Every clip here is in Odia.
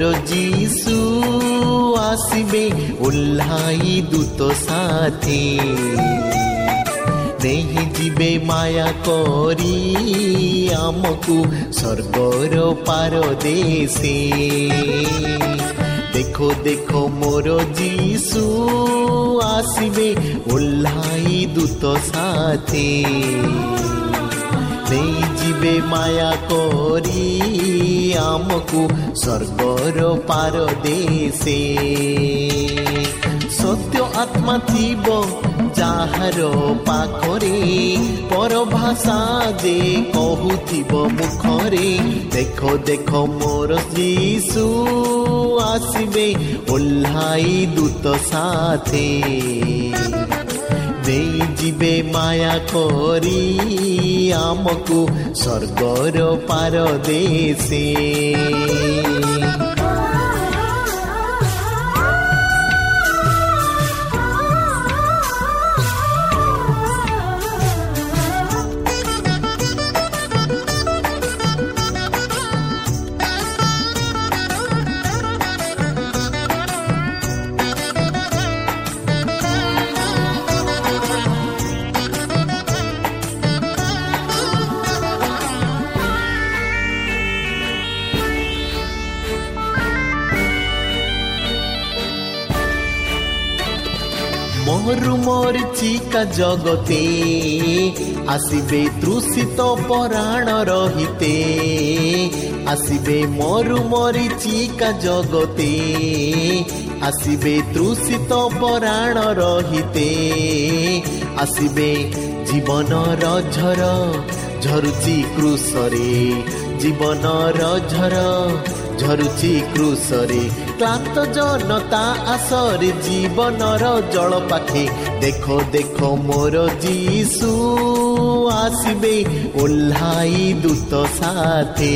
ଦେଖ ମୋର ଯୀଶୁ ଆସିବେ ଓହ୍ଲାଇ ଦୂତ ସାଥୀ ନେଇ ଯିବେ ମାୟା କରି ଆମକୁ ସ୍ୱର୍ଗର ପାରଦେଶେ ଦେଖ ଦେଖ ମୋର ଯୀଶୁ ଆସିବେ ଓହ୍ଲାଇ ଦୂତ ସାଥୀ ନେଇଯିବେ ମାୟା କରି ଆମକୁ ସ୍ୱର୍ଗର ପାରଦେଶେ ସତ୍ୟ ଆତ୍ମା ଥିବ ଯାହାର ପାଖରେ ପରଭାଷା ଯେ କହୁଥିବ ମୁଖରେ ଦେଖ ଦେଖ ମୋର ଯୀଶୁ ଆସିବେ ଓହ୍ଲାଇ ଦୂତ ସାଥେ ନେଇଯିବେ ମାୟା କରି ଆମକୁ ସ୍ୱର୍ଗର ପାରଦେଶେ ମରିଚିକା ଜଗତେ ଆସିବେ ତୃଷିତ ପରାଣ ରହିତେ। ଆସିବେ ମରୁ ମରିଚିକା ଜଗତେ ଆସିବେ ତୃଷିତ ପରାଣ ରହିତେ। ଆସିବେ ଜୀବନର ଝର ଝରୁଛି କୃଷରେ। ଜୀବନର ଝର ঝরুছি ক্রুশরে ক্লান্ত জনতা আসরে জীবনর জল পাখে দেখ দেখ মোর যিশু আসবে ওল্লাই দূত সাথে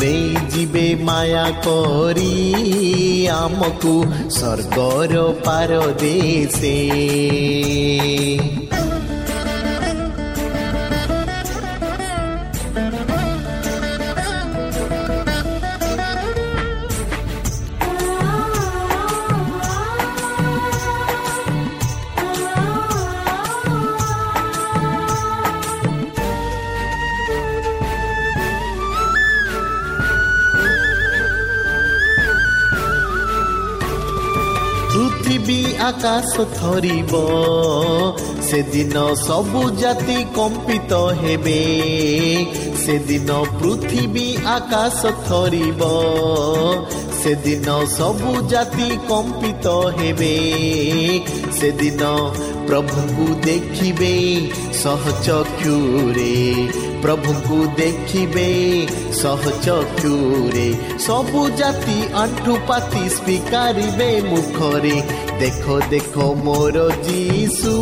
নেই যাবে মায়া করি আমকু স্বর্গর পারদেশে ଆକାଶ ଥରିବ ସେଦିନ ସବୁ ଜାତି କମ୍ପିତ ହେବେ ସେଦିନ ପୃଥିବୀ ଆକାଶ ଥରିବ ସେଦିନ ସବୁ ଜାତି କମ୍ପିତ ହେବେ ସେଦିନ প্রভুঙ্কু দেখিবে সহচক্ষুরে প্রভুঙ্কু দেখিবে সহচক্ষুরে সবু জাতি আঁঠু পাতি স্বীকারিবে মুখরে। দেখ দেখ, মোর যিশু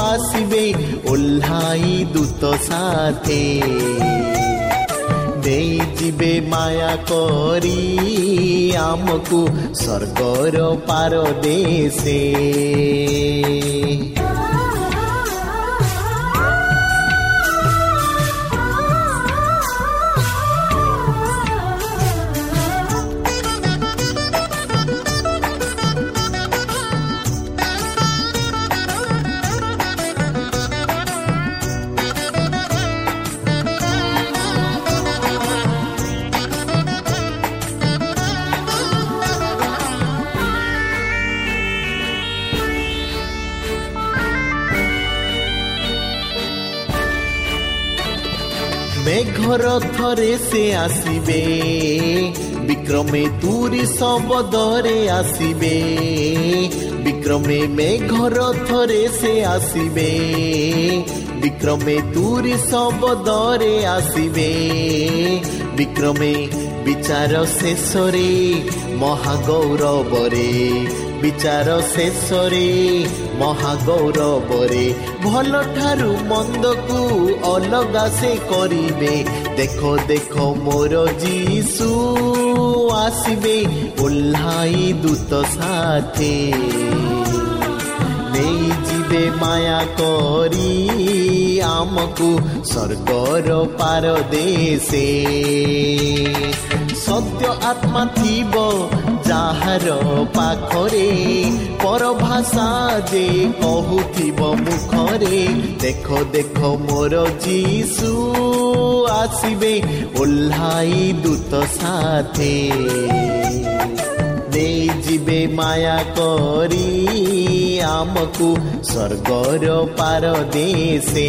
আসিবে ওল্লাই দূত সাথে। নেই যিবে মায়া করি আমকু স্বর্গর পারদেশে। ମେଘର ଥରେ ସେ ଆସିବେ ବିକ୍ରମେ ତୁରି ଶବଦରେ ଆସିବେ ବିକ୍ରମେ ମେଘର ଥରେ ସେ ଆସିବେ ବିକ୍ରମେ ତୁରି ଶବଦରେ ଆସିବେ ବିକ୍ରମେ ବିଚାର ଶେଷରେ ମହାଗୌରବରେ ବିଚାର ଶେଷରେ ମହାଗୌରବରେ ଭଲ ଠାରୁ ମନ୍ଦକୁ ଅଲଗା ସେ କରିବେ ଦେଖ ଦେଖ ମୋର ଯୀଶୁ ଆସିବେ ଓହ୍ଲାଇ ଦୂତ ସାଥେ ନେଇଯିବେ ମାୟା କରି ଆମକୁ ସ୍ୱର୍ଗର ପାର ଦେଶେ ସତ୍ୟ ଆତ୍ମା ଥିବ ଯାହାର ପାଖରେ ପରଭାଷା ଯେ କହୁଥିବ ମୁଖରେ ଦେଖ ଦେଖ ମୋର ଯୀଶୁ ଆସିବେ ଓହ୍ଲାଇ ଦୂତ ସାଥେ ନେଇଯିବେ ମାୟା କରି ଆମକୁ ସ୍ୱର୍ଗର ପାର ଦେଶେ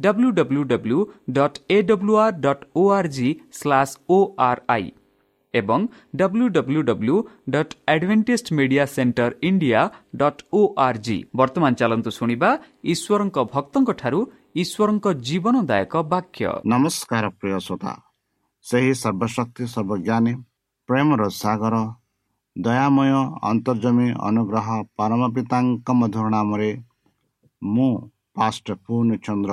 W W W dot A W R dot O R G slash O R I ଏବଂ W W W dot Adventist media centre India dot O R G ବର୍ତ୍ତମାନ ଚାଲନ୍ତୁ ଶୁଣିବା ଈଶ୍ୱରଙ୍କ ଭକ୍ତଙ୍କଠାରୁ ଈଶ୍ୱରଙ୍କ ଜୀବନଦାୟକ ବାକ୍ୟ ନମସ୍କାର ପ୍ରିୟ ଶ୍ରୋତା ସେହି ସର୍ବଶକ୍ତି ସର୍ବଜ୍ଞାନୀ ପ୍ରେମର ସାଗର ଦୟାମୟ ଅନ୍ତର୍ଜମୀ ଅନୁଗ୍ରହ ପରମ ପିତାଙ୍କ ମଧୁର ନାମରେ ମୁଁ ପାଷ୍ଟ ପୂର୍ଣ୍ଣଚନ୍ଦ୍ର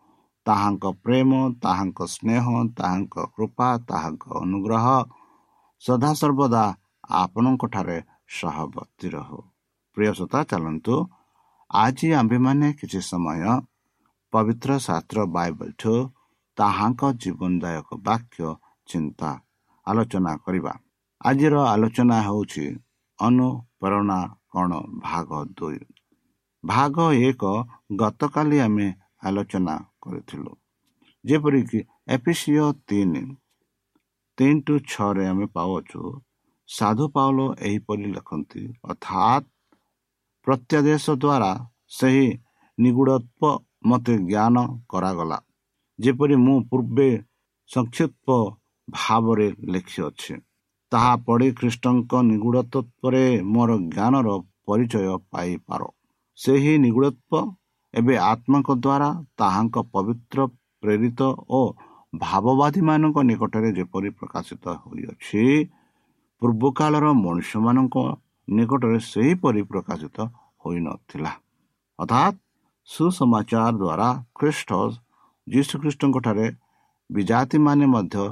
ତାହାଙ୍କ ପ୍ରେମ ତାହାଙ୍କ ସ୍ନେହ ତାହାଙ୍କ କୃପା ତାହାଙ୍କ ଅନୁଗ୍ରହ ସଦାସର୍ବଦା ଆପଣଙ୍କଠାରେ ସହବର୍ତ୍ତୀ ରହୁ। ପ୍ରିୟସତା ଚାଲନ୍ତୁ। ଆଜି ଆମ୍ଭେମାନେ କିଛି ସମୟ ପବିତ୍ର ଶାସ୍ତ୍ର ବାଇବଲଠୁ ତାହାଙ୍କ ଜୀବନଦାୟକ ବାକ୍ୟ ଚିନ୍ତା ଆଲୋଚନା କରିବା। ଆଜିର ଆଲୋଚନା ହେଉଛି ଅନୁପ୍ରେରଣା କ'ଣ? ଭାଗ ଦୁଇ। ଭାଗ ଏକ ଗତକାଲି ଆମେ ଆଲୋଚନା କରିଥିଲୁ। ଯେପରିକି ଏପିସିଓ ତିନି ତିନି ଟୁ ଛଅରେ ଆମେ ପାଉଛୁ ସାଧୁ ପାଉଲ ଏହିପରି ଲେଖନ୍ତି ଅର୍ଥାତ୍ ପ୍ରତ୍ୟାଦେଶ ଦ୍ୱାରା ସେହି ନିଗୁଡ଼ତ୍ୱ ମୋତେ ଜ୍ଞାନ କରାଗଲା। ଯେପରି ମୁଁ ପୂର୍ବେ ସଂକ୍ଷିପ୍ତ ଭାବରେ ଲେଖିଅଛି ତାହା ପଢ଼ି ଖ୍ରୀଷ୍ଟଙ୍କ ନିଗୁଡ଼ତ୍ୱରେ ମୋର ଜ୍ଞାନର ପରିଚୟ ପାଇପାର। ସେହି ନିଗୁଡ଼ତ୍ୱ ଏବେ ଆତ୍ମାଙ୍କ ଦ୍ୱାରା ତାହାଙ୍କ ପବିତ୍ର ପ୍ରେରିତ ଓ ଭାବବାଦୀମାନଙ୍କ ନିକଟରେ ଯେପରି ପ୍ରକାଶିତ ହୋଇଅଛି ପୂର୍ବ କାଳର ମଣିଷମାନଙ୍କ ନିକଟରେ ସେହିପରି ପ୍ରକାଶିତ ହୋଇନଥିଲା। ଅର୍ଥାତ୍ ସୁସମାଚାର ଦ୍ୱାରା ଖ୍ରୀଷ୍ଟ ଯୀଶୁଖ୍ରୀଷ୍ଟଙ୍କଠାରେ ବିଜାତିମାନେ ମଧ୍ୟ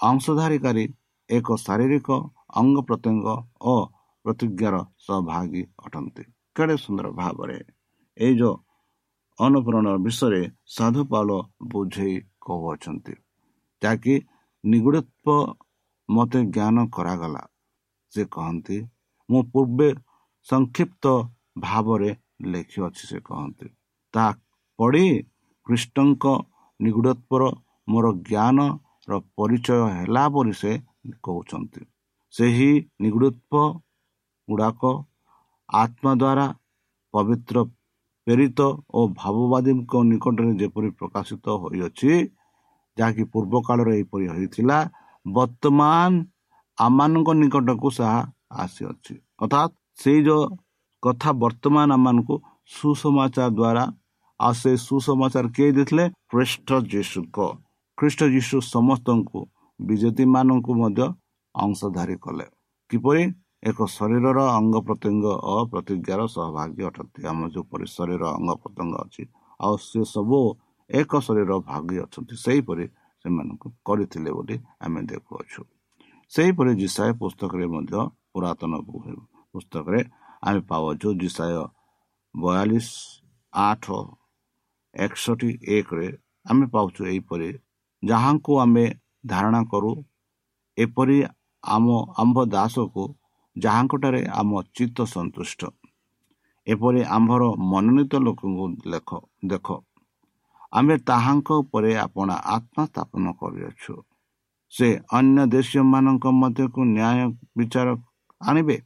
ଅଂଶଧାରୀକାରୀ ଏକ ଶାରୀରିକ ଅଙ୍ଗ ପ୍ରତ୍ୟଙ୍ଗ ଓ ପ୍ରତିଜ୍ଞାର ସହଭାଗୀ ଅଟନ୍ତି। କେଡ଼େ ସୁନ୍ଦର ଭାବରେ ଏଇ ଯେଉଁ ଅନୁପ୍ରଣ ବିଷୟରେ ସାଧୁ ପାଲ ବୁଝେଇ କହୁଅଛନ୍ତି। ଯାହାକି ନିଗୁଡ଼ତ୍ୱ ମୋତେ ଜ୍ଞାନ କରାଗଲା। ସେ କହନ୍ତି ମୁଁ ପୂର୍ବେ ସଂକ୍ଷିପ୍ତ ଭାବରେ ଲେଖିଅଛି ସେ କହନ୍ତି। ତାହା ପଢ଼ି କୃଷ୍ଣଙ୍କ ନିଗୁଡ଼ତ୍ୱର ମୋର ଜ୍ଞାନର ପରିଚୟ ହେଲା ବୋଲି ସେ କହୁଛନ୍ତି। ସେହି ନିଗୁଡ଼ତ୍ୱ ଗୁଡ଼ାକ ଆତ୍ମା ଦ୍ୱାରା ପବିତ୍ର ପ୍ରେରିତ ଓ ଭାବବାଦୀଙ୍କ ନିକଟରେ ଯେପରି ପ୍ରକାଶିତ ହୋଇଅଛି ଯାହାକି ପୂର୍ବ କାଳରେ ଏହିପରି ହୋଇଥିଲା ବର୍ତ୍ତମାନ ଆମମାନଙ୍କ ନିକଟକୁ ତାହା ଆସିଅଛି। ଅର୍ଥାତ୍ ସେଇ ଯେଉଁ କଥା ବର୍ତ୍ତମାନ ଆମମାନଙ୍କୁ ସୁସମାଚାର ଦ୍ୱାରା ଆଉ ସେ ସୁସମାଚାର କିଏ ଦେଇଥିଲେ? ଖ୍ରୀଷ୍ଟ ଯୀଶୁଙ୍କ। ଖ୍ରୀଷ୍ଟ ଯୀଶୁ ସମସ୍ତଙ୍କୁ ବିଜେତିମାନଙ୍କୁ ମଧ୍ୟ ଅଂଶଧାରୀ କଲେ। କିପରି? ଏକ ଶରୀରର ଅଙ୍ଗ ପ୍ରତ୍ୟଙ୍ଗ ଓ ପ୍ରତିଜ୍ଞାର ସହଭାଗୀ ଅଟନ୍ତି। ଆମ ଯେପରି ଶରୀର ଅଙ୍ଗ ପ୍ରତ୍ୟଙ୍ଗ ଅଛି ଆଉ ସେ ସବୁ ଏକ ଶରୀର ଭାଗୀ ଅଛନ୍ତି। ସେହିପରି ସେମାନଙ୍କୁ କରିଥିଲେ ବୋଲି ଆମେ ଦେଖୁଅଛୁ। ସେହିପରି ଜିସାଏ ପୁସ୍ତକରେ ମଧ୍ୟ ପୁରାତନ ପୁସ୍ତକରେ ଆମେ ପାଉଛୁ ଜିସାଏ ବୟାଳିଶ ଆଠ ଏକଷଠି ଏକରେ ଆମେ ପାଉଛୁ ଏହିପରି ଯାହାଙ୍କୁ ଆମେ ଧାରଣା କରୁ ଏପରି ଆମ ଆମ୍ଭ ଦାସକୁ ଯାହାଙ୍କଠାରେ ଆମ ଚିତ୍ତ ସନ୍ତୁଷ୍ଟ। ଏପରି ଆମ୍ଭର ମନୋନୀତ ଲୋକଙ୍କୁ ଲେଖ ଦେଖ। ଆମେ ତାହାଙ୍କ ଉପରେ ଆପଣ ଆତ୍ମା ସ୍ଥାପନ କରିଅଛୁ। ସେ ଅନ୍ୟ ଦେଶୀୟମାନଙ୍କ ମଧ୍ୟକୁ ନ୍ୟାୟ ବିଚାର ଆଣିବେ?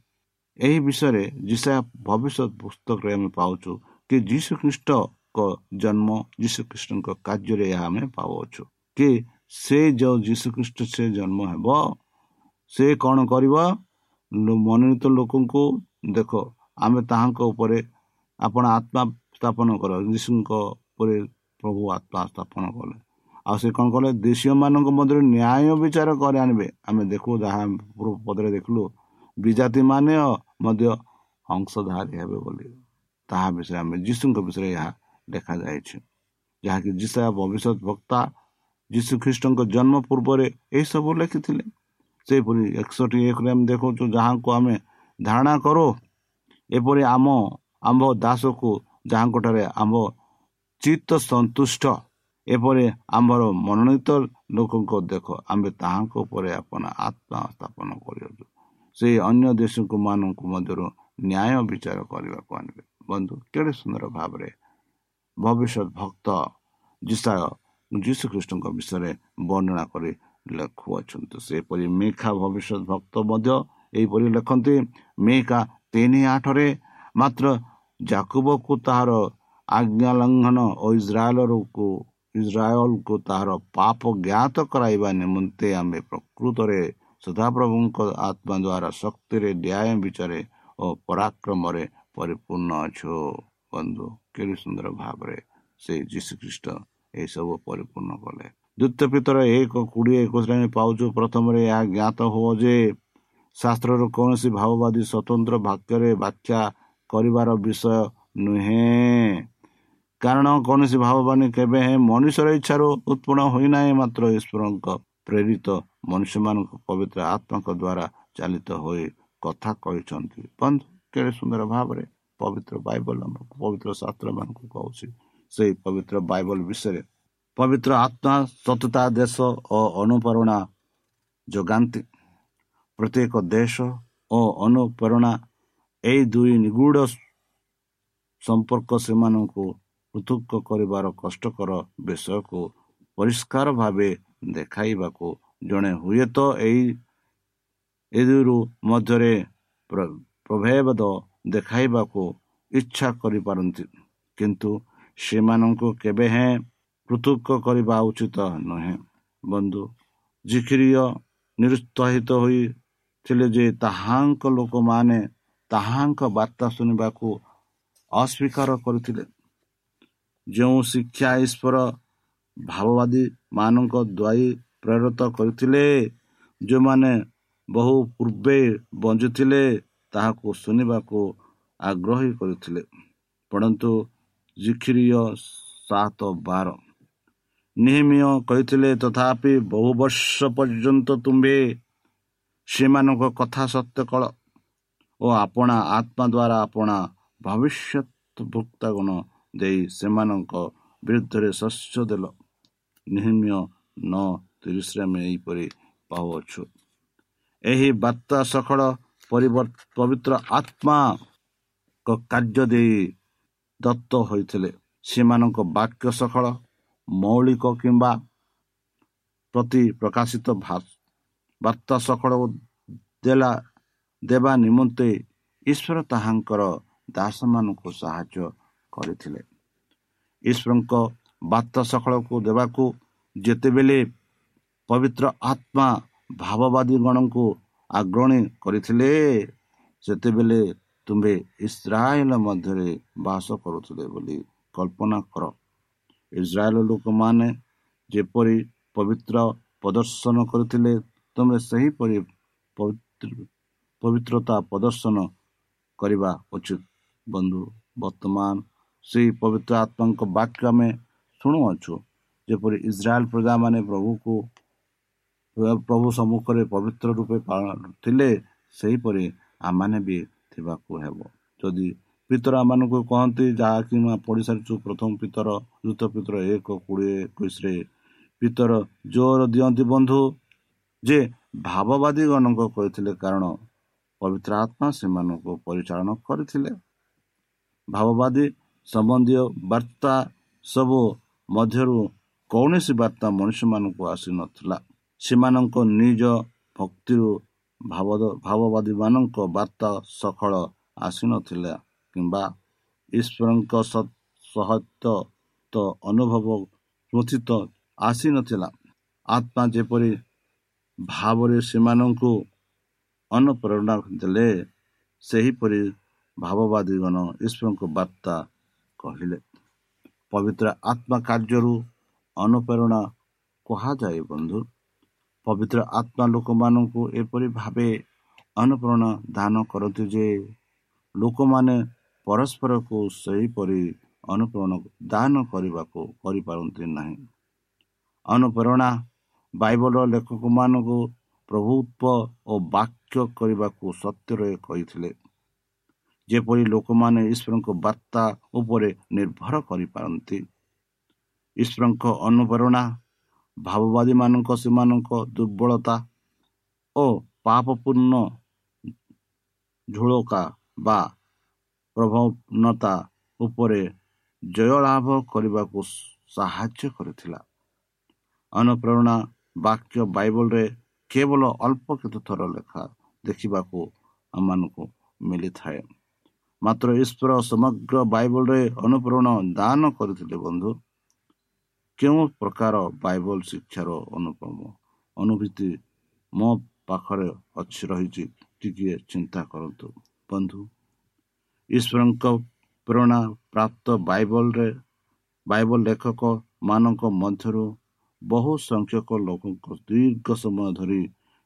ଏହି ବିଷୟରେ ଯିଶା ଭବିଷ୍ୟତ ପୁସ୍ତକରେ ଆମେ ପାଉଛୁ କି ଯୀଶୁ ଖ୍ରୀଷ୍ଟଙ୍କ ଜନ୍ମ ଯୀଶୁ ଖ୍ରୀଷ୍ଟଙ୍କ କାର୍ଯ୍ୟରେ ଏହା ଆମେ ପାଉଅଛୁ। କି ସେ ଯେଉଁ ଯୀଶୁଖ୍ରୀଷ୍ଟ ସେ ଜନ୍ମ ହେବ ସେ କ'ଣ କରିବ? ମନୋନୀତ ଲୋକଙ୍କୁ ଦେଖ ଆମେ ତାହାଙ୍କ ଉପରେ ଆପଣ ଆତ୍ମା ସ୍ଥାପନ କର। ଯୀଶୁଙ୍କ ଉପରେ ପ୍ରଭୁ ଆତ୍ମା ସ୍ଥାପନ କଲେ। ଆଉ ସେ କ'ଣ କଲେ? ଦେଶୀୟମାନଙ୍କ ମଧ୍ୟରେ ନ୍ୟାୟ ବିଚାର କରି ଆଣିବେ। ଆମେ ଦେଖୁ ଯାହା ପଦରେ ଦେଖିଲୁ। ବିଜାତି ମାନେ ମଧ୍ୟ ଅଂଶଧାରୀ ହେବେ ବୋଲି। ତାହା ବିଷୟରେ ଆମେ ଯୀଶୁଙ୍କ ବିଷୟରେ ଏହା ଦେଖାଯାଇଛି ଯାହାକି ଯିଶା ଭବିଷ୍ୟତ ବକ୍ତା ଯୀଶୁ ଖ୍ରୀଷ୍ଟଙ୍କ ଜନ୍ମ ପୂର୍ବରେ ଏହିସବୁ ଲେଖିଥିଲେ। ସେହିପରି ଏକଷଠି ଏକରେ ଆମେ ଦେଖାଉଛୁ ଯାହାଙ୍କୁ ଆମେ ଧାରଣା କରୁ ଏପରି ଆମ ଆମ୍ଭ ଦାସକୁ ଯାହାଙ୍କଠାରେ ଆମ୍ଭ ଚିତ୍ତ ସନ୍ତୁଷ୍ଟ ଏପରି ଆମର ମନୋନୀତ ଲୋକଙ୍କ ଦେଖ ଆମେ ତାହାଙ୍କ ଉପରେ ଆପଣ ଆତ୍ମା ସ୍ଥାପନ କରିଅଛୁ। ସେଇ ଅନ୍ୟ ଦେଶକୁ ମାନଙ୍କୁ ମଧ୍ୟରୁ ନ୍ୟାୟ ବିଚାର କରିବାକୁ ଆଣିବେ। ବନ୍ଧୁ କେଡ଼େ ସୁନ୍ଦର ଭାବରେ ଭବିଷ୍ୟତ ଭକ୍ତ ଯିଶାୟ ଯୀଶୁଖ୍ରୀଷ୍ଟଙ୍କ ବିଷୟରେ ବର୍ଣ୍ଣନା କରି ଲେଖୁଅଛନ୍ତି ସେପରି ମେଘା ଭବିଷ୍ୟତ ଭକ୍ତ ମଧ୍ୟ ଏହିପରି ଲେଖନ୍ତି ମେଘା ତିନି ଆଠରେ ମାତ୍ର ଜାକୁବକୁ ତାହାର ଆଜ୍ଞା ଲଙ୍ଘନ ଓ ଇସ୍ରାଏଲକୁ ଇସ୍ରାଏଲକୁ ତାହାର ପାପ ଜ୍ଞାତ କରାଇବା ନିମନ୍ତେ ଆମେ ପ୍ରକୃତରେ ସଦାପ୍ରଭୁଙ୍କ ଆତ୍ମା ଦ୍ୱାରା ଶକ୍ତିରେ ନ୍ୟାୟ ବିଚାରେ ଓ ପରାକ୍ରମରେ ପରିପୂର୍ଣ୍ଣ ଅଛୁ ବନ୍ଧୁ କେତେ ସୁନ୍ଦର ଭାବରେ ସେ ଯୀଶୁଖ୍ରୀଷ୍ଟ ଏସବୁ ପରିପୂର୍ଣ୍ଣ କଲେ ଦ୍ୱିତୀୟ ପିତର ଏକ କୋଡ଼ିଏ ଏକୋଇଶରେ ପାଉଛୁ। ପ୍ରଥମରେ ଏହା ଜ୍ଞାତ ହୁଅ ଯେ ଶାସ୍ତ୍ରର କୌଣସି ଭାବବାଦୀ ସ୍ୱତନ୍ତ୍ର ବାକ୍ୟରେ ବ୍ୟାଖ୍ୟା କରିବାର ବିଷୟ ନୁହେଁ। କାରଣ କୌଣସି ଭାବବାଣୀ କେବେ ହେଁ ମଣିଷର ଇଚ୍ଛାରୁ ଉତ୍ପନ୍ନ ହୋଇନାହିଁ ମାତ୍ର ଈଶ୍ୱରଙ୍କ ପ୍ରେରିତ ମନୁଷ୍ୟମାନଙ୍କ ପବିତ୍ର ଆତ୍ମାଙ୍କ ଦ୍ୱାରା ଚାଲିତ ହୋଇ କଥା କହିଛନ୍ତି। ବନ୍ଧୁ କେଡ଼େ ସୁନ୍ଦର ଭାବରେ ପବିତ୍ର ବାଇବଲ ଆମକୁ ପବିତ୍ର ଶାସ୍ତ୍ରମାନଙ୍କୁ କହୁଛି। ସେହି ପବିତ୍ର ବାଇବଲ ବିଷୟରେ ପବିତ୍ର ଆତ୍ମା ସତତା ଦେଶ ଓ ଅନୁପ୍ରେରଣା ଯୋଗାନ୍ତି। ପ୍ରତ୍ୟେକ ଦେଶ ଓ ଅନୁପ୍ରେରଣା ଏହି ଦୁଇ ନିଗୁଢ଼ ସମ୍ପର୍କ ସେମାନଙ୍କୁ ପୃଥକ କରିବାର କଷ୍ଟକର ବିଷୟକୁ ପରିଷ୍କାର ଭାବେ ଦେଖାଇବାକୁ ଜଣେ ହୁଏତ ଏହି ଏଦୁରୁ ମଧ୍ୟରେ ପ୍ରଭେଦ ଦେଖାଇବାକୁ ଇଚ୍ଛା କରିପାରନ୍ତି। କିନ୍ତୁ ସେମାନଙ୍କୁ କେବେ ହେଁ ପୃଥକ କରିବା ଉଚିତ ନୁହେଁ। ବନ୍ଧୁ ଜିଖିରିୟ ନିରୁତ୍ସାହିତ ହୋଇଥିଲେ ଯେ ତାହାଙ୍କ ଲୋକମାନେ ତାହାଙ୍କ ବାର୍ତ୍ତା ଶୁଣିବାକୁ ଅସ୍ୱୀକାର କରିଥିଲେ। ଯେଉଁ ଶିକ୍ଷା ଈଶ୍ୱର ଭାବବାଦୀ ମାନଙ୍କ ଦ୍ୱାୟୀ ପ୍ରେରିତ କରିଥିଲେ ଯେଉଁମାନେ ବହୁ ପୂର୍ବେ ବଞ୍ଚୁଥିଲେ ତାହାକୁ ଶୁଣିବାକୁ ଆଗ୍ରହୀ କରିଥିଲେ। ପଢ଼ନ୍ତୁ ଜିଖିରିୟ ସାତ ବାର। ନିହିମିୟ କହିଥିଲେ ତଥାପି ବହୁ ବର୍ଷ ପର୍ଯ୍ୟନ୍ତ ତୁମ୍ଭେ ସେମାନଙ୍କ କଥା ସତ୍ୟ କଳ ଓ ଆପଣା ଆତ୍ମା ଦ୍ୱାରା ଆପଣା ଭବିଷ୍ୟତ ଭୁକ୍ତାଗଣ ଦେଇ ସେମାନଙ୍କ ବିରୁଦ୍ଧରେ ଶସ୍ୟ ଦେଲ। ନିହିମିୟ ନ ତିରିଶରେ ଆମେ ଏହିପରି ପାଉଅଛୁ। ଏହି ବାର୍ତ୍ତା ସକଳ ପବିତ୍ର ଆତ୍ମା କାର୍ଯ୍ୟ ଦେଇ ଦତ୍ତ ହୋଇଥିଲେ। ସେମାନଙ୍କ ବାକ୍ୟ ସକଳ ମୌଳିକ କିମ୍ବା ପ୍ରତି ପ୍ରକାଶିତ ବାର୍ତ୍ତା ସକଳ ଦେଲା ଦେବା ନିମନ୍ତେ ଈଶ୍ୱର ତାହାଙ୍କର ଦାସମାନଙ୍କୁ ସାହାଯ୍ୟ କରିଥିଲେ। ଈଶ୍ୱରଙ୍କ ବାର୍ତ୍ତା ସକଳକୁ ଦେବାକୁ ଯେତେବେଳେ ପବିତ୍ର ଆତ୍ମା ଭାବବାଦୀ ଗଣଙ୍କୁ ଆଗ୍ରଣୀ କରିଥିଲେ ସେତେବେଳେ ତୁମ୍ଭେ ଇସ୍ରାଏଲ ମଧ୍ୟରେ ବାସ କରୁଥିଲେ ବୋଲି କଳ୍ପନା କର। ଇସ୍ରାଏଲ ଲୋକମାନେ ଯେପରି ପବିତ୍ର ପ୍ରଦର୍ଶନ କରିଥିଲେ ତୁମେ ସେହିପରି ପବିତ୍ରତା ପ୍ରଦର୍ଶନ କରିବା ଉଚିତ। ବନ୍ଧୁ ବର୍ତ୍ତମାନ ସେହି ପବିତ୍ର ଆତ୍ମାଙ୍କ ବାକ୍ୟ ଆମେ ଶୁଣୁଅଛୁ ଯେପରି ଇସ୍ରାଏଲ ପ୍ରଜାମାନେ ପ୍ରଭୁକୁ ପ୍ରଭୁ ସମ୍ମୁଖରେ ପବିତ୍ର ରୂପେ ପାଳନ ଥିଲେ ସେହିପରି ଆମମାନେ ବି ଥିବାକୁ ହେବ। ଯଦି ପିତର ଆମମାନଙ୍କୁ କହନ୍ତି ଯାହାକି ମୁଁ ପଢ଼ି ସାରିଛୁ ପ୍ରଥମ ପିତର ଦ୍ରୁତ ପିତର ଏକ କୋଡ଼ିଏ ଏକୋଇଶରେ ପିତର ଜୋର ଦିଅନ୍ତି ବନ୍ଧୁ। ଯେ ଭାବବାଦୀଗଣଙ୍କ କହିଥିଲେ କାରଣ ପବିତ୍ର ଆତ୍ମା ସେମାନଙ୍କୁ ପରିଚାଳନା କରିଥିଲେ। ଭାବବାଦୀ ସମ୍ବନ୍ଧୀୟ ବାର୍ତ୍ତା ସବୁ ମଧ୍ୟରୁ କୌଣସି ବାର୍ତ୍ତା ମଣିଷମାନଙ୍କୁ ଆସିନଥିଲା ସେମାନଙ୍କ ନିଜ ଭକ୍ତିରୁ ଭାବବାଦୀମାନଙ୍କ ବାର୍ତ୍ତା ସଫଳ ଆସିନଥିଲା କିମ୍ବା ଈଶ୍ୱରଙ୍କ ସହିତ ଅନୁଭବ ସ୍ମୃତିତ ଆସିନଥିଲା ଆତ୍ମା ଯେପରି ଭାବରେ ସେମାନଙ୍କୁ ଅନୁପ୍ରେରଣା ଦେଲେ ସେହିପରି ଭାବବାଦୀଗଣ ଈଶ୍ୱରଙ୍କ ବାର୍ତ୍ତା କହିଲେ ପବିତ୍ର ଆତ୍ମା କାର୍ଯ୍ୟରୁ ଅନୁପ୍ରେରଣା କୁହାଯାଏ ବନ୍ଧୁ। ପବିତ୍ର ଆତ୍ମା ଲୋକମାନଙ୍କୁ ଏପରି ଭାବେ ଅନୁପ୍ରେରଣା ଦାନ କରନ୍ତି ଯେ ଲୋକମାନେ ପରସ୍ପରକୁ ସେହିପରି ଅନୁପ୍ରେରଣ ଦାନ କରିବାକୁ କରିପାରନ୍ତି ନାହିଁ। ଅନୁପ୍ରେରଣା ବାଇବଲର ଲେଖକମାନଙ୍କୁ ପ୍ରଭୁତ୍ୱ ଓ ବାକ୍ୟ କରିବାକୁ ସତ୍ୟରେ କହିଥିଲେ। ଯେପରି ଲୋକମାନେ ଈଶ୍ୱରଙ୍କ ବାର୍ତ୍ତା ଉପରେ ନିର୍ଭର କରିପାରନ୍ତି। ଈଶ୍ୱରଙ୍କ ଅନୁପ୍ରେରଣା ଭାବବାଦୀମାନଙ୍କ ସେମାନଙ୍କ ଦୁର୍ବଳତା ଓ ପାପପୂର୍ଣ୍ଣ ଝୁଳକା ବା ପ୍ରବଣତା ଉପରେ ଜୟ ଲାଭ କରିବାକୁ ସାହାଯ୍ୟ କରିଥିଲା। ଅନୁପ୍ରେରଣା ବାକ୍ୟ ବାଇବଲରେ କେବଳ ଅଳ୍ପ କେତେ ଥର ଲେଖା ଦେଖିବାକୁ ଆମମାନଙ୍କୁ ମିଳିଥାଏ। ମାତ୍ର ଈଶ୍ୱର ସମଗ୍ର ବାଇବଲରେ ଅନୁପ୍ରେରଣ ଦାନ କରିଥିଲେ ବନ୍ଧୁ। କେଉଁ ପ୍ରକାର ବାଇବଲ ଶିକ୍ଷାର ଅନୁପମ ଅନୁଭୂତି ମୋ ପାଖରେ ଅଛି ରହିଛି ଟିକିଏ ଚିନ୍ତା କରନ୍ତୁ। ବନ୍ଧୁ ଈଶ୍ୱରଙ୍କ ପ୍ରେରଣା ପ୍ରାପ୍ତ ବାଇବଲରେ ବାଇବଲ ଲେଖକ ମାନଙ୍କ ମଧ୍ୟରୁ ବହୁ ସଂଖ୍ୟକ ଲୋକଙ୍କ ଦୀର୍ଘ ସମୟ ଧରି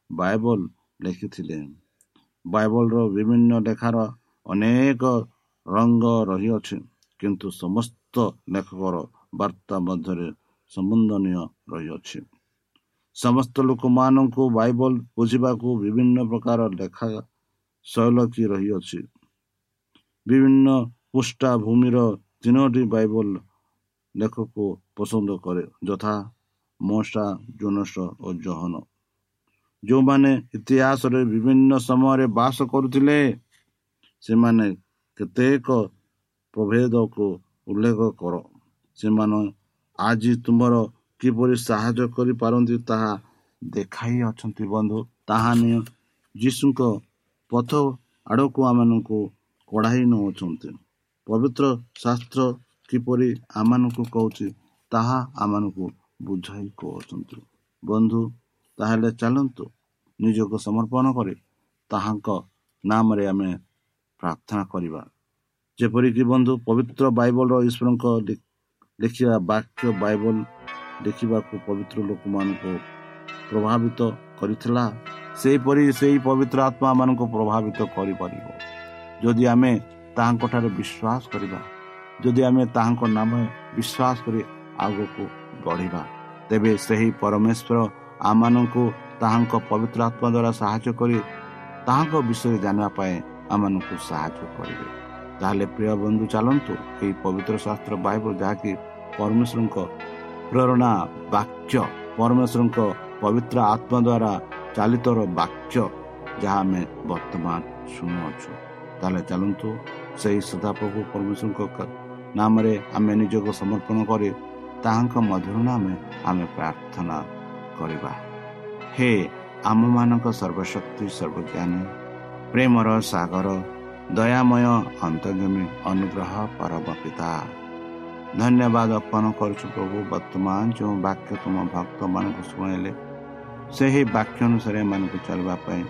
ବାଇବଲ ଲେଖିଥିଲେ। ବାଇବଲର ବିଭିନ୍ନ ଲେଖାର ଅନେକ ରଙ୍ଗ ରହିଅଛି କିନ୍ତୁ ସମସ୍ତ ଲେଖକର ବାର୍ତ୍ତା ମଧ୍ୟରେ ସମ୍ବନ୍ଧନୀୟ ରହିଅଛି। ସମସ୍ତ ଲୋକମାନଙ୍କୁ ବାଇବଲ ବୁଝିବାକୁ ବିଭିନ୍ନ ପ୍ରକାର ଲେଖା ଶୈଳୀ ରହିଅଛି। ବିଭିନ୍ନ ପୃଷ୍ଠାଭୂମିର ତିନୋଟି ବାଇବଲ ଲେଖକୁ ପସନ୍ଦ କରେ ଯଥା ମଶା ଜୋନସ ଓ ଜହନ ଯେଉଁମାନେ ଇତିହାସରେ ବିଭିନ୍ନ ସମୟରେ ବାସ କରୁଥିଲେ ସେମାନେ କେତେକ ପ୍ରଭେଦକୁ ଉଲ୍ଲେଖ କର ସେମାନେ ଆଜି ତୁମର କିପରି ସାହାଯ୍ୟ କରିପାରନ୍ତି ତାହା ଦେଖାଇ ଅଛନ୍ତି ବନ୍ଧୁ ତାହା ନିଅ ଯୀଶୁଙ୍କ ପଥ ଆଡ଼କୁ ଆମମାନଙ୍କୁ କଢ଼ାଇ ନେଉଛନ୍ତି। ପବିତ୍ର ଶାସ୍ତ୍ର କିପରି ଆମମାନଙ୍କୁ କହୁଛି ତାହା ଆମମାନଙ୍କୁ ବୁଝାଇ କହୁଛନ୍ତି। ବନ୍ଧୁ ତାହେଲେ ଚାଲନ୍ତୁ ନିଜକୁ ସମର୍ପଣ କରି ତାହାଙ୍କ ନାମରେ ଆମେ ପ୍ରାର୍ଥନା କରିବା। ଯେପରିକି ବନ୍ଧୁ ପବିତ୍ର ବାଇବଲର ଈଶ୍ୱରଙ୍କ ଲେଖିବା ବାକ୍ୟ ବାଇବଲ ଦେଖିବାକୁ ପବିତ୍ର ଲୋକମାନଙ୍କୁ ପ୍ରଭାବିତ କରିଥିଲା ସେହିପରି ସେହି ପବିତ୍ର ଆତ୍ମା ମାନଙ୍କୁ ପ୍ରଭାବିତ କରିପାରିବ। ଯଦି ଆମେ ତାହାଙ୍କଠାରେ ବିଶ୍ୱାସ କରିବା ଯଦି ଆମେ ତାହାଙ୍କ ନାମ ବିଶ୍ୱାସ କରି ଆଗକୁ ବଢ଼ିବା ତେବେ ସେହି ପରମେଶ୍ୱର ଆମମାନଙ୍କୁ ତାହାଙ୍କ ପବିତ୍ର ଆତ୍ମା ଦ୍ୱାରା ସାହାଯ୍ୟ କରି ତାହାଙ୍କ ବିଷୟରେ ଜାଣିବା ପାଇଁ ଆମମାନଙ୍କୁ ସାହାଯ୍ୟ କରିବେ। ତାହେଲେ ପ୍ରିୟ ବନ୍ଧୁ ଚାଲନ୍ତୁ ଏହି ପବିତ୍ର ଶାସ୍ତ୍ର ବାଇବଲ ଯାହାକି ପରମେଶ୍ୱରଙ୍କ ପ୍ରେରଣା ବାକ୍ୟ ପରମେଶ୍ୱରଙ୍କ ପବିତ୍ର ଆତ୍ମା ଦ୍ୱାରା ଚାଲିତର ବାକ୍ୟ ଯାହା ଆମେ ବର୍ତ୍ତମାନ ଶୁଣୁଅଛୁ। ତାହେଲେ ଚାଲନ୍ତୁ ସେହି ସଦାପ୍ରଭୁ ପରମେଶ୍ୱରଙ୍କ ନାମରେ ଆମେ ନିଜକୁ ସମର୍ପଣ କରି ତାହାଙ୍କ ମଧୁର ନାମେ ଆମେ ପ୍ରାର୍ଥନା କରିବା। ହେ ଆମମାନଙ୍କ ସର୍ବଶକ୍ତି ସର୍ବଜ୍ଞାନୀ ପ୍ରେମର ସାଗର ଦୟାମୟ ଅନ୍ତର୍ଗମୀ ଅନୁଗ୍ରହ ପରମ ପିତା ଧନ୍ୟବାଦ ଅର୍ପଣ କରୁଛୁ ପ୍ରଭୁ ବର୍ତ୍ତମାନ ଯେଉଁ ବାକ୍ୟ ତୁମ ଭକ୍ତମାନଙ୍କୁ ଶୁଣାଇଲେ ସେହି ବାକ୍ୟ ଅନୁସାରେ ଏମାନଙ୍କୁ ଚାଲିବା ପାଇଁ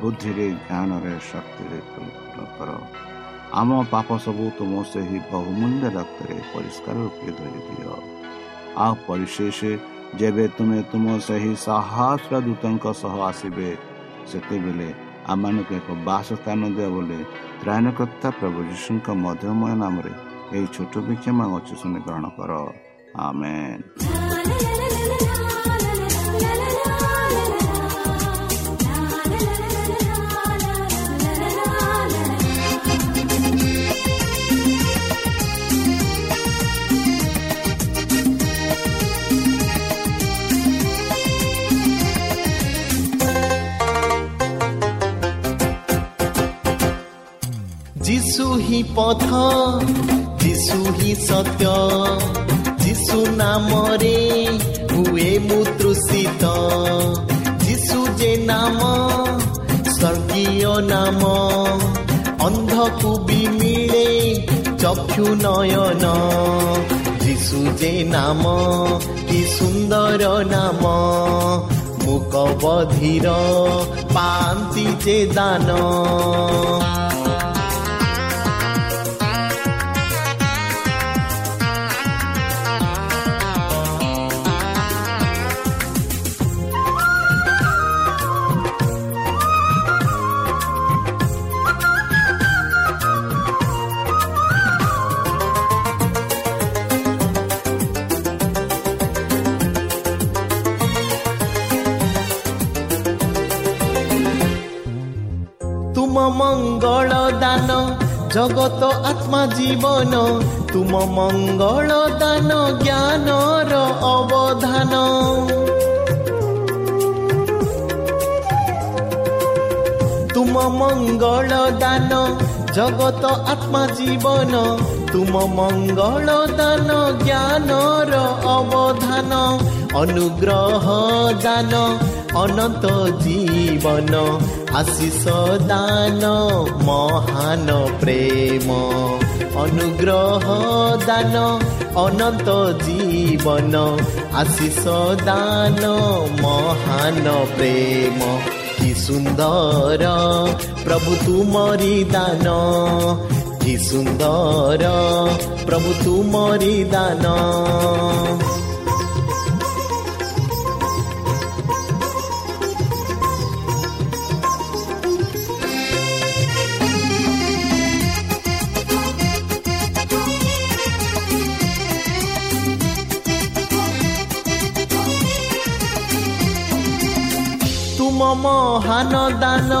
ବୁଦ୍ଧିରେ ଜ୍ଞାନରେ ଶକ୍ତିରେ କର। ଆମ ପାପ ସବୁ ତୁମ ସେହି ବହୁମୂଲ୍ୟ ରକ୍ତରେ ପରିଷ୍କାର ରୂପେ ଧରି ଦିଅ। ଆଉ ପରିଶେଷ ଯେବେ ତୁମେ ତୁମ ସେହି ସାହସ୍ର ଦୂତଙ୍କ ସହ ଆସିବେ ସେତେବେଳେ ଆମମାନଙ୍କୁ ଏକ ବାସ ସ୍ଥାନ ଦିଅ ବୋଲି ତ୍ରାୟଣକର୍ତ୍ତା ପ୍ରଭୁ ଯୀଶୁଙ୍କ ମଧ୍ୟମୟ ନାମରେ ଏହି ଛୋଟ ବିକ୍ଷମା ଅଛି ଶୁଣି ଗ୍ରହଣ କର। ଆମେନ୍। পথ, যিশু হি সত্য, যিশু নামরে হুয়ে মু তৃষিত যিশু যে নাম স্বর্গীয় নাম, অন্ধকু বি মিଳେ চক্ষু নয়ন। যিশু যে নাম, কি সুন্দর নাম মুকবধির পান্তি যে দান। जगत आत्मा जिवन तुम मंगल दान जगत आत्मा जीवन तुम मंगल दान ज्ञान र अवधान। अनुग्रह ज्ञान ଅନନ୍ତ ଜୀବନ ଆଶିଷ ଦାନ ମହାନ ପ୍ରେମ ଅନୁଗ୍ରହ ଦାନ ଅନନ୍ତ ଜୀବନ ଆଶିଷ ଦାନ ମହାନ ପ୍ରେମ କି ସୁନ୍ଦର ପ୍ରଭୁ ତୁମରି ଦାନ କି ସୁନ୍ଦର ପ୍ରଭୁ ତୁମରି ଦାନ ମହାନ ଦାନ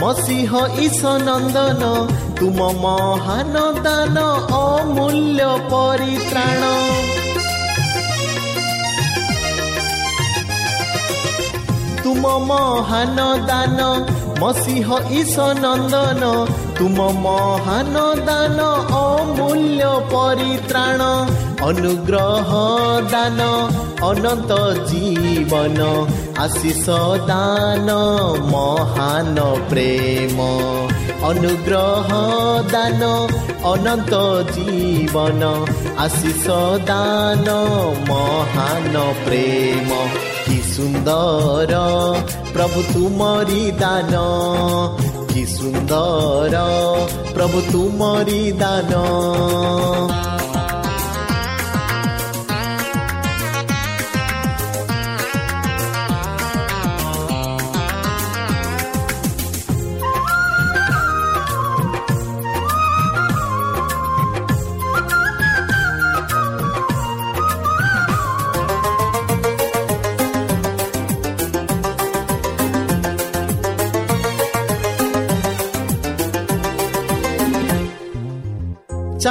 ମସିହ ଈଶ ନନ୍ଦନ ତୁମ ମହାନ ଦାନ ଅମୂଲ୍ୟ ପରିତ୍ରାଣ। ତୁମ ମହାନ ଦାନ ମସିହ ଈଶ ନନ୍ଦନ ତୁମ ମହାନ ଦାନ ଅମୂଲ୍ୟ ପରିତ୍ରାଣ। ଅନୁଗ୍ରହ ଦାନ ଅନନ୍ତ ଜୀବନ ଆଶିଷ ଦାନ ମହାନ ପ୍ରେମ ଅନୁଗ୍ରହ ଦାନ ଅନନ୍ତ ଜୀବନ ଆଶିଷ ଦାନ ମହାନ ପ୍ରେମ କି ସୁନ୍ଦର ପ୍ରଭୁ ତୁମରି ଦାନ କି ସୁନ୍ଦର ପ୍ରଭୁ ତୁମରି ଦାନ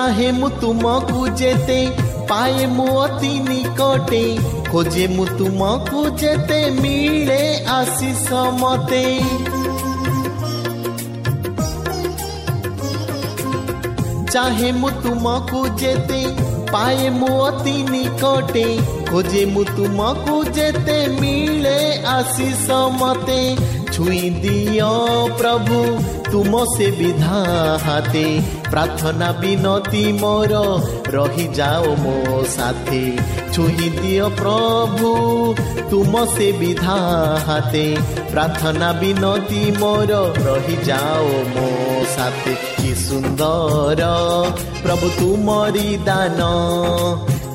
ଚାहे ମୁଁ ତୁମକୁ ଯେତେ ପାଏ ମୁଁ ଅତି ନିକଟେ ଖୋଜେ ମୁଁ ତୁମକୁ ଯେତେ ମିଳେ ଆଶିଷ ମତେ ଚାहे ମୁଁ ତୁମକୁ ଯେତେ ପାଏ ମୁଁ ଅତି ନିକଟେ ଖୋଜେ ମୁଁ ତୁମକୁ ଯେତେ ମିଳେ ଆଶିଷ ମତେ ଛୁଇଁ ଦିଅ ପ୍ରଭୁ ତୁମ ସେ ବିଧା ହାତେ ପ୍ରାର୍ଥନା ବିନତି ମୋର। ରହିଯାଅ ମୋ ସାଥେ ଛୁଇଁ ଦିଅ ପ୍ରଭୁ ତୁମ ସେ ବିଧା ହାତେ। ପ୍ରାର୍ଥନା ବିନତି ମୋର ରହିଯାଅ ମୋ ସାଥେ। କି ସୁନ୍ଦର ପ୍ରଭୁ ତୁମରି ଦାନ।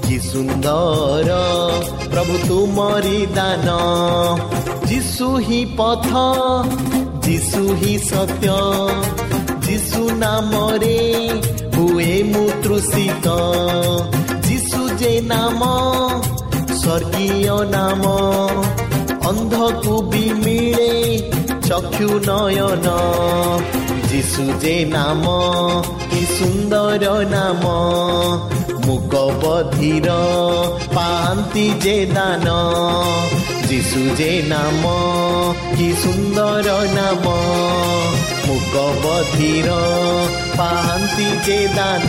କି ସୁନ୍ଦର ପ୍ରଭୁ ତୁମରି ଦାନ। ଯୀଶୁ ହିଁ ପଥ ଯୀଶୁ ହିଁ ସତ୍ୟ। ଯୀଶୁ ନାମରେ ହୁଏ ମୁଁ ତୃଷିତ ଯୀଶୁ ଯେ ନାମ ସ୍ୱର୍ଗୀୟ ନାମ ଅନ୍ଧକୁ ବି ମିଳେ ଚକ୍ଷୁ ନୟନ ଯୀଶୁ ଯେ ନାମ କି ସୁନ୍ଦର ନାମ ମୁକ ବଧିର ପାଆନ୍ତି ଯେ ଦାନ ଯୀଶୁ ଯେ ନାମ କି ସୁନ୍ଦର ନାମ ମୁକ ବଧିର ପାଆନ୍ତି ଯେ ଦାନ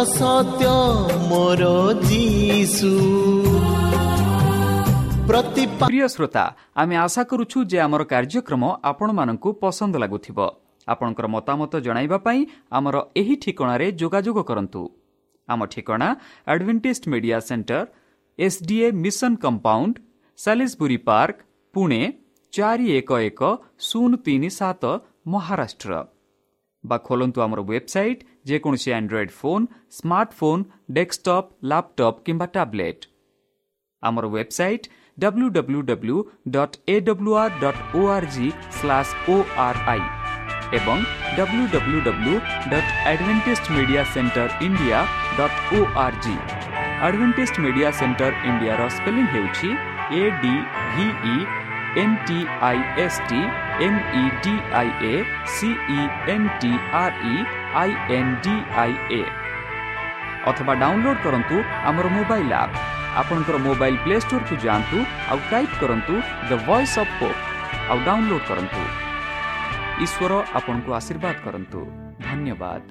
ସତ୍ୟ ମୋର ଯୀଶୁ ପ୍ରତିପା প্রিয় শ্রোতা আমি আশা করুছু যে আমার কার্যক্রম ଆପଣମାନଙ୍କୁ ପସନ୍ଦ ଲାଗୁଥିବ ଆପଣଙ୍କର ମତାମତ ଜଣାଇବା ପାଇଁ ଆମର ଏହି ଠିକଣାରେ ଯୋଗାଯୋଗ କରନ୍ତୁ ଆମ ଠିକଣା Advertised Media Centre SDA Mission Compound Salisbury Park Pune ଚାରି ଏକ ଏକ ଶୂନ ତିନି ସାତ ମହାରାଷ୍ଟ୍ର বা খোলন্তু আমার website যেকୌଣସି android phone smartphone desktop laptop କିମ୍ବା ଟ୍ୟାବ୍ଲେଟ୍ ଆମର website W W W dot A W R dot O R G slash O R I ଏବଂ W W W dot Adventist media centre India dot O R G Adventist media centre ଇଣ୍ଡିଆର ସ୍ପେଲିଂ ହେଉଛି A D V E N T I S T M E D I A C E N T R E I N D I A ଅଥବା ଡାଉନଲୋଡ୍ କରନ୍ତୁ ଆମର ମୋବାଇଲ୍ ଆପ୍ ଆପଣଙ୍କର ମୋବାଇଲ୍ ପ୍ଲେ ଷ୍ଟୋରକୁ ଯାଆନ୍ତୁ ଆଉ ଟାଇପ୍ କରନ୍ତୁ ଦ ଭଏସ୍ ଅଫ୍ ପୋପ୍ ଆଉ ଡାଉନଲୋଡ୍ କରନ୍ତୁ। ଈଶ୍ୱର ଆପଣଙ୍କୁ ଆଶୀର୍ବାଦ କରନ୍ତୁ। ଧନ୍ୟବାଦ।